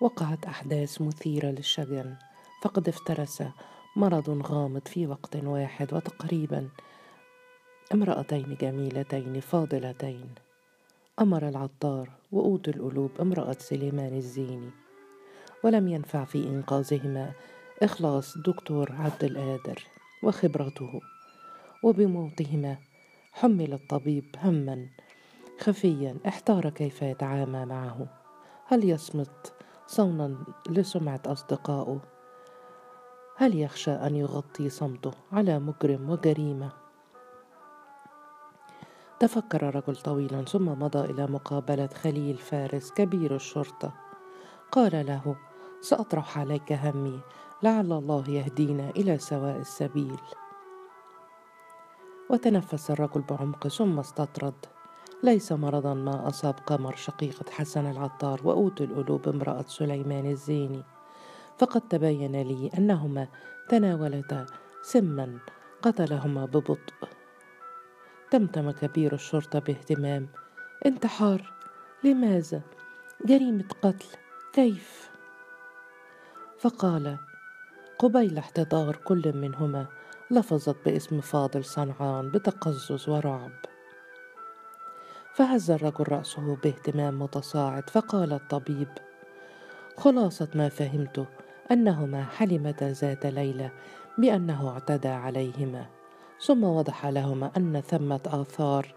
وقعت أحداث مثيرة للشجن. فقد افترس مرض غامض في وقت واحد وتقريبا امرأتين جميلتين فاضلتين. أمر العطار وأوت القلوب امرأة سليمان الزيني. ولم ينفع في إنقاذهما إخلاص دكتور عبد القادر وخبرته. وبموتهما حمل الطبيب هما خفيا احتار كيف يتعامى معه. هل يصمت صونا لسمعة أصدقائه. هل يخشى أن يغطي صمته على مجرم وجريمة؟ تفكر الرجل طويلا ثم مضى إلى مقابلة خليل فارس كبير الشرطة. قال له سأطرح عليك همي. لعل الله يهدينا إلى سواء السبيل. وتنفس الرجل بعمق ثم استطرد. ليس مرضا ما أصاب قمر شقيقة حسن العطار وأوت القلوب امرأة سليمان الزيني. فقد تبين لي أنهما تناولتا سما قتلهما ببطء. تمتم كبير الشرطة باهتمام. انتحار لماذا؟ جريمة قتل كيف؟ فقال قبيل احتضار كل منهما. لفظت باسم فاضل صنعان بتقزز ورعب. فهز الرجل رأسه باهتمام متصاعد فقال الطبيب خلاصة ما فهمت أنهما حلمتا ذات ليلة بأنه اعتدى عليهما ثم وضح لهما أن ثمة آثار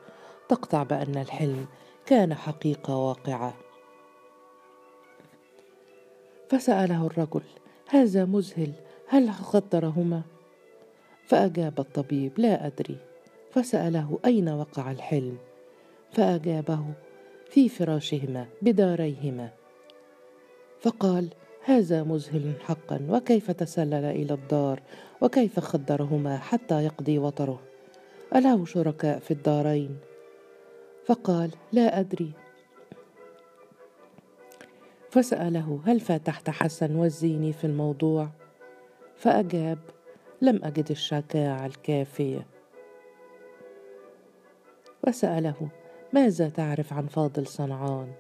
تقطع بأن الحلم كان حقيقة واقعة. فسأله الرجل هذا مذهل هل خطرهما؟ فأجاب الطبيب لا أدري. فسأله أين وقع الحلم؟ فأجابه في فراشهما بداريهما. فقال هذا مذهل حقا وكيف تسلل إلى الدار؟ وكيف خدرهما حتى يقضي وطره؟ اله شركاء في الدارين؟ فقال لا أدري. فسأله هل فاتحت حسن والزيني في الموضوع؟ فأجاب لم أجد الشجاعه الكافية. وسأله ماذا تعرف عن فاضل صنعان؟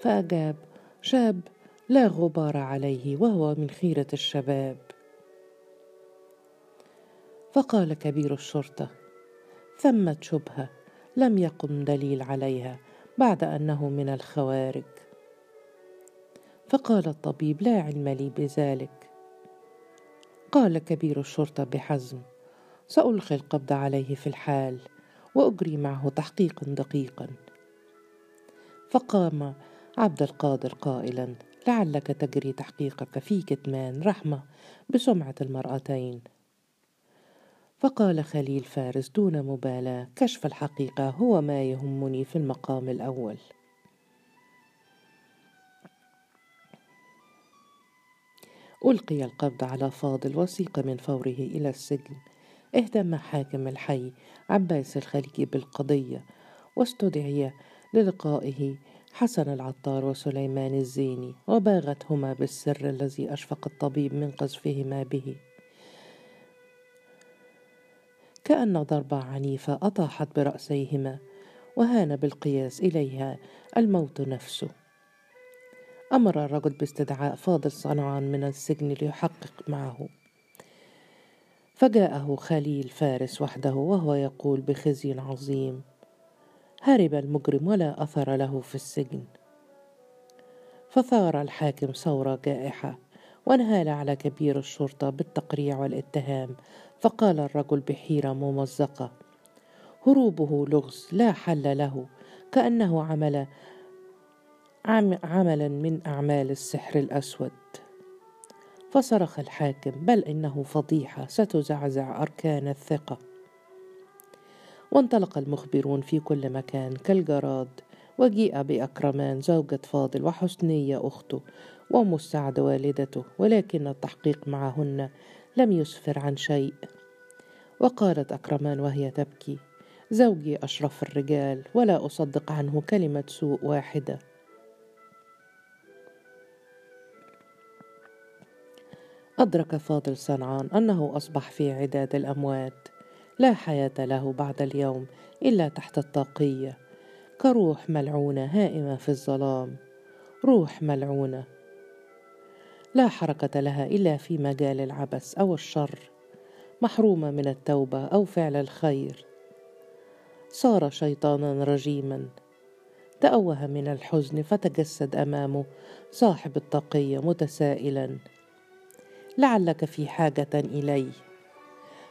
فأجاب شاب لا غبار عليه وهو من خيرة الشباب. فقال كبير الشرطة ثمة شبهة لم يقم دليل عليها بعد أنه من الخوارج. فقال الطبيب لا علم لي بذلك. قال كبير الشرطة بحزم سألقي القبض عليه في الحال. وأجري معه تحقيقا دقيقا. فقام عبد القادر قائلا لعلك تجري تحقيقك في كتمان رحمة بسمعة المرأتين. فقال خليل فارس دون مبالاة كشف الحقيقة هو ما يهمني في المقام الأول. ألقي القبض على فاضل وسيق من فوره إلى السجن. اهتم حاكم الحي عباس الخليجي بالقضية واستدعي للقائه حسن العطار وسليمان الزيني وباغتهما بالسر الذي أشفق الطبيب من قذفهما به. كأن ضربة عنيفة أطاحت برأسيهما وهان بالقياس إليها الموت نفسه. أمر الرجل باستدعاء فاضل صنعان من السجن ليحقق معه. فجاءه خليل فارس وحده وهو يقول بخزي عظيم هرب المجرم ولا أثر له في السجن. فثار الحاكم ثورة جائحة وانهال على كبير الشرطة بالتقريع والاتهام فقال الرجل بحيرة ممزقة هروبه لغز لا حل له كأنه عمل عملا من أعمال السحر الأسود. فصرخ الحاكم بل إنه فضيحة ستزعزع أركان الثقة. وانطلق المخبرون في كل مكان كالجراد وجيء بأكرمان زوجة فاضل وحسنية أخته وأم السعد والدته ولكن التحقيق معهن لم يسفر عن شيء. وقالت أكرمان وهي تبكي زوجي أشرف الرجال ولا أصدق عنه كلمة سوء واحدة. أدرك فاضل صنعان أنه أصبح في عداد الأموات. لا حياة له بعد اليوم إلا تحت الطاقية. كروح ملعونة هائمة في الظلام. روح ملعونة. لا حركة لها إلا في مجال العبث أو الشر. محرومة من التوبة أو فعل الخير. صار شيطانا رجيما. تأوه من الحزن فتجسد أمامه. صاحب الطاقية متسائلا. لعلك في حاجة إلي.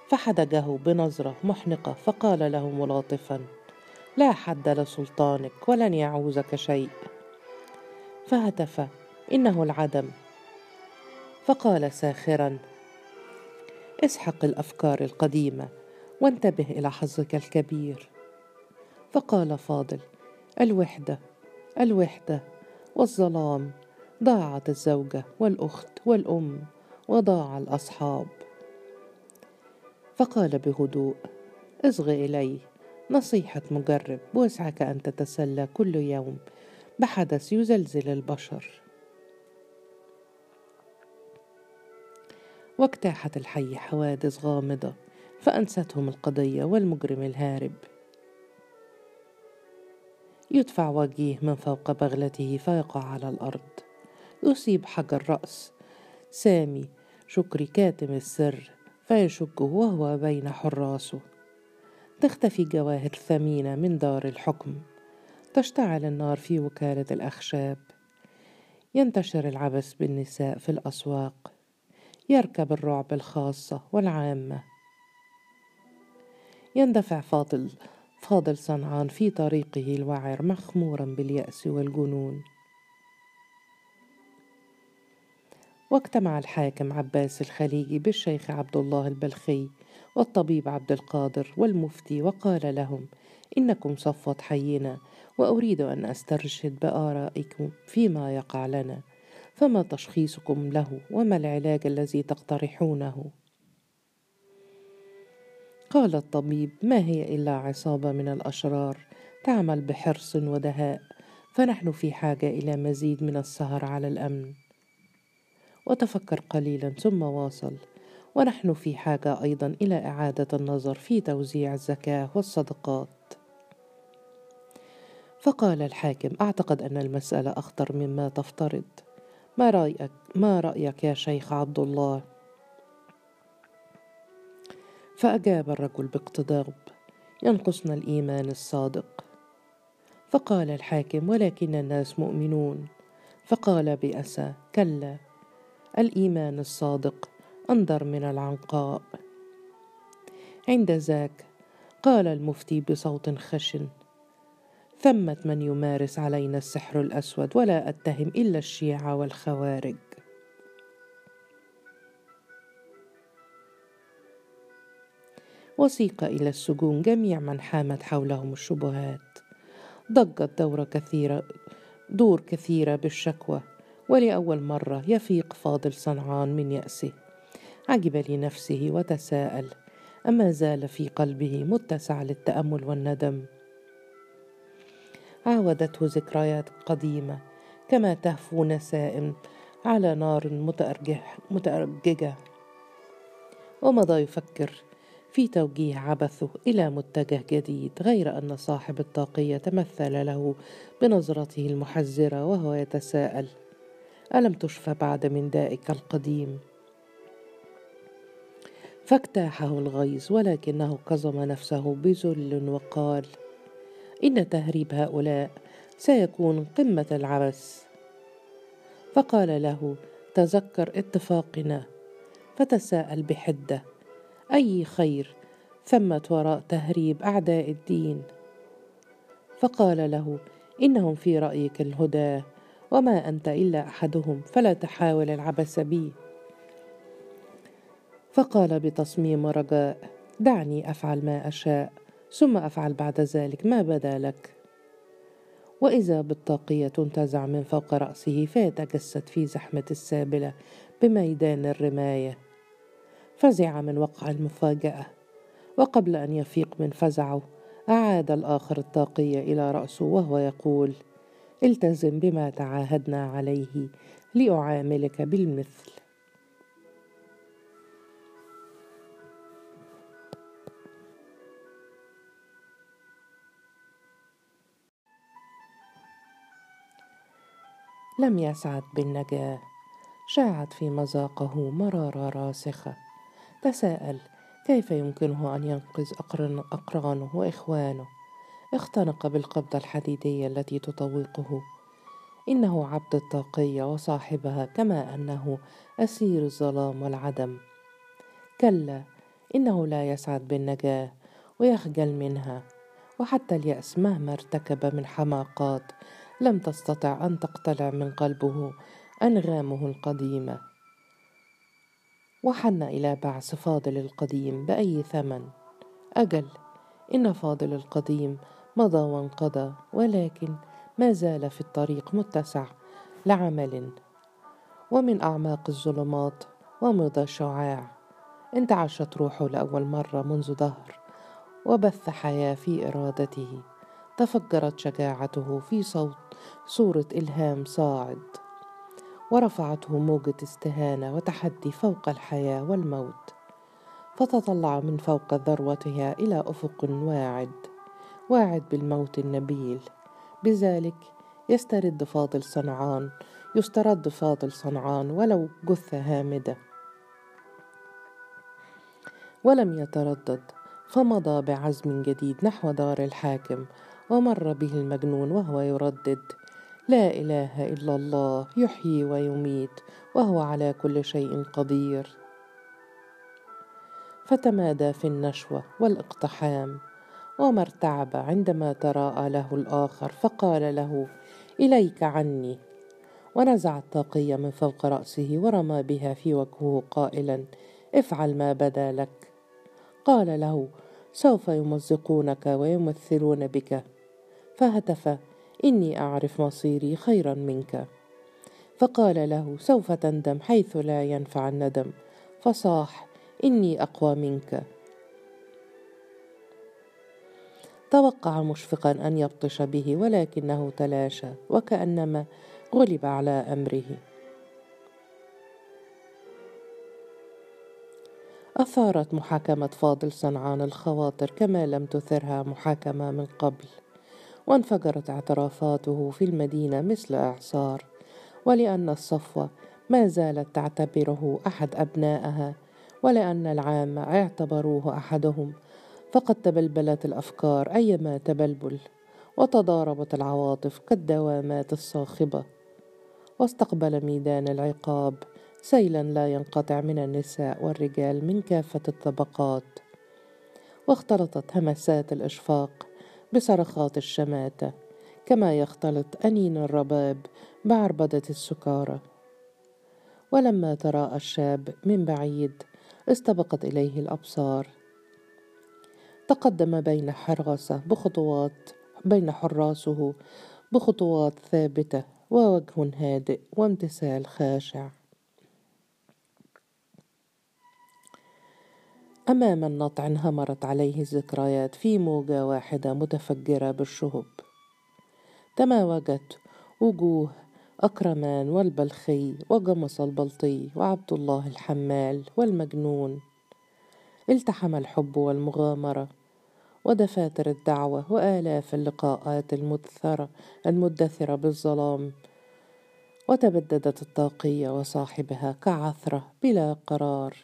فحدجه بنظرة محنقة فقال له ملاطفا لا حد لسلطانك ولن يعوزك شيء. فهتف إنه العدم. فقال ساخرا اسحق الأفكار القديمة وانتبه إلى حظك الكبير. فقال فاضل الوحدة الوحدة والظلام ضاعت الزوجة والأخت والأم. وضاع الأصحاب. فقال بهدوء اصغ الي نصيحة مجرب واسعك أن تتسلى كل يوم بحدث يزلزل البشر. واجتاحت الحي حوادث غامضة فأنستهم القضية والمجرم الهارب. يدفع وجيه من فوق بغلته فيقع على الأرض. يصيب حجر رأس سامي. شكري كاتم السر فيشكه وهو بين حراسه. تختفي جواهر ثمينة من دار الحكم. تشتعل النار في وكالة الأخشاب. ينتشر العبث بالنساء في الأسواق. يركب الرعب الخاصة والعامة. يندفع فاضل فاضل صنعان في طريقه الوعر مخمورا باليأس والجنون. واجتمع الحاكم عباس الخليجي بالشيخ عبد الله البلخي والطبيب عبد القادر والمفتي وقال لهم إنكم صفوة حينا وأريد أن أسترشد بآرائكم فيما يقع لنا فما تشخيصكم له وما العلاج الذي تقترحونه؟ قال الطبيب ما هي إلا عصابة من الأشرار تعمل بحرص ودهاء فنحن في حاجة إلى مزيد من السهر على الأمن. وتفكر قليلا ثم واصل. ونحن في حاجة أيضا إلى إعادة النظر في توزيع الزكاة والصدقات. فقال الحاكم أعتقد أن المسألة أخطر مما تفترض. ما رأيك ما رأيك يا شيخ عبد الله؟ فأجاب الرجل باقتضاب ينقصنا الإيمان الصادق. فقال الحاكم ولكن الناس مؤمنون. فقال بأسى كلا. الإيمان الصادق أنظر من العنقاء. عند ذاك قال المفتي بصوت خشن ثمة من يمارس علينا السحر الأسود ولا أتهم إلا الشيعة والخوارج. وسيق إلى السجون جميع من حامت حولهم الشبهات. ضجت دورة كثيرة دور كثيرة بالشكوى. ولأول مرة يفيق فاضل صنعان من يأسه. عجب لنفسه وتساءل أما زال في قلبه متسع للتأمل والندم؟ عاودته ذكريات قديمة كما تهفو نسائم على نار متأرجح متأرججة. ومضى يفكر في توجيه عبثه إلى متجه جديد غير أن صاحب الطاقية تمثل له بنظرته المحذرة وهو يتساءل ألم تشفى بعد من دائك القديم؟ فاجتاحه الغيظ ولكنه كظم نفسه بذل وقال إن تهريب هؤلاء سيكون قمة العبث فقال له تذكر اتفاقنا. فتساءل بحدة أي خير ثمة وراء تهريب أعداء الدين؟ فقال له إنهم في رأيك الهدى. وما أنت إلا أحدهم فلا تحاول العبث بي. فقال بتصميم رجاء دعني أفعل ما أشاء ثم أفعل بعد ذلك ما بدا لك. وإذا بالطاقية تنتزع من فوق رأسه فيتجسد في زحمة السابلة بميدان الرماية. فزع من وقع المفاجأة وقبل أن يفيق من فزعه أعاد الآخر الطاقية إلى رأسه وهو يقول التزم بما تعاهدنا عليه لأعاملك بالمثل. لم يسعد بالنجاة شاعت في مذاقه مرارة راسخة. تساءل كيف يمكنه أن ينقذ أقرانه وإخوانه؟ اختنق بالقبضة الحديدية التي تطوقه. إنه عبد الطاقية وصاحبها كما أنه أسير الظلام والعدم. كلا إنه لا يسعد بالنجاة ويخجل منها. وحتى اليأس مهما ارتكب من حماقات لم تستطع أن تقتلع من قلبه أنغامه القديمة. وحن إلى بعث فاضل القديم بأي ثمن. أجل إن فاضل القديم مضى وانقضى ولكن ما زال في الطريق متسع لعمل. ومن أعماق الظلمات ومضى شعاع انتعشت روحه لأول مرة منذ دهر وبث حياة في إرادته. تفجرت شجاعته في صوت صورة إلهام صاعد. ورفعته موجة استهانة وتحدي فوق الحياة والموت. فتطلع من فوق ذروتها إلى أفق واعد. واعد بالموت النبيل. بذلك يسترد فاضل صنعان يسترد فاضل صنعان ولو جثة هامدة. ولم يتردد فمضى بعزم جديد نحو دار الحاكم ومر به المجنون وهو يردد. لا إله إلا الله يحيي ويميت وهو على كل شيء قدير. فتمادى في النشوة والإقتحام. وما ارتعب عندما تراءى له الآخر فقال له إليك عني. ونزع الطاقية من فوق رأسه ورمى بها في وجهه قائلا افعل ما بدا لك. قال له سوف يمزقونك ويمثلون بك. فهتف إني أعرف مصيري خيرا منك. فقال له سوف تندم حيث لا ينفع الندم. فصاح إني أقوى منك. توقع مشفقا أن يبطش به ولكنه تلاشى وكأنما غلب على أمره. أثارت محاكمة فاضل صنعان الخواطر كما لم تثرها محاكمة من قبل وانفجرت اعترافاته في المدينة مثل إعصار ولأن الصفوة ما زالت تعتبره أحد أبنائها ولأن العامة اعتبروه أحدهم فقد تبلبلت الأفكار أيما تبلبل وتضاربت العواطف كالدوامات الصاخبة. واستقبل ميدان العقاب سيلا لا ينقطع من النساء والرجال من كافة الطبقات. واختلطت همسات الإشفاق بصرخات الشماتة كما يختلط أنين الرباب بعربدة السكارى. ولما تراءى الشاب من بعيد استبقت إليه الأبصار تقدم بين حراسة بخطوات بين حراسه بخطوات ثابتة ووجه هادئ وامتثال خاشع. أمام النطع انهمرت عليه الذكريات في موجة واحدة متفجرة بالشهب. تماوجت وجوه أكرمان والبلخي وجمص البلطي وعبد الله الحمال والمجنون. التحم الحب والمغامرة ودفاتر الدعوة وآلاف اللقاءات المدثرة المدثرة بالظلام. وتبددت الطاقية وصاحبها كعثرة بلا قرار.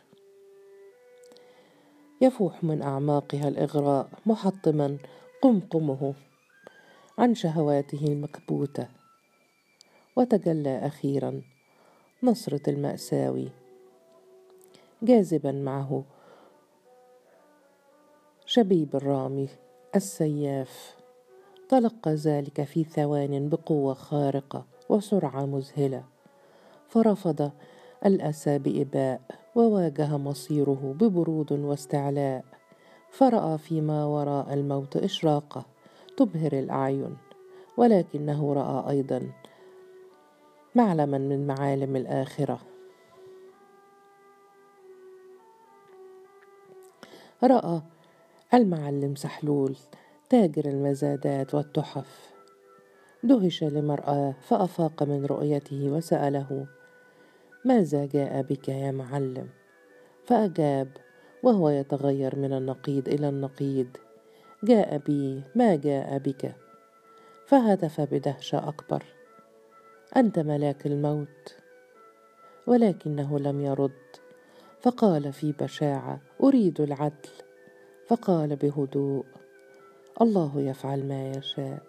يفوح من أعماقها الإغراء محطما قمقمه عن شهواته المكبوتة. وتجلى أخيرا نصرة المأساوي. جاذبا معه شبيب الرامي السياف. تلقى ذلك في ثوان بقوة خارقة وسرعة مذهلة. فرفض الأسى بإباء وواجه مصيره ببرود واستعلاء. فرأى فيما وراء الموت إشراقة تبهر الأعين ولكنه رأى أيضا معلما من معالم الآخرة. رأى المعلم سحلول تاجر المزادات والتحف. دهش لمرأة فأفاق من رؤيته وسأله ماذا جاء بك يا معلم؟ فأجاب وهو يتغير من النقيض إلى النقيض. جاء بي ما جاء بك؟ فهتف بدهشه أكبر أنت ملاك الموت. ولكنه لم يرد فقال في بشاعة أريد العدل. فقال بهدوء الله يفعل ما يشاء.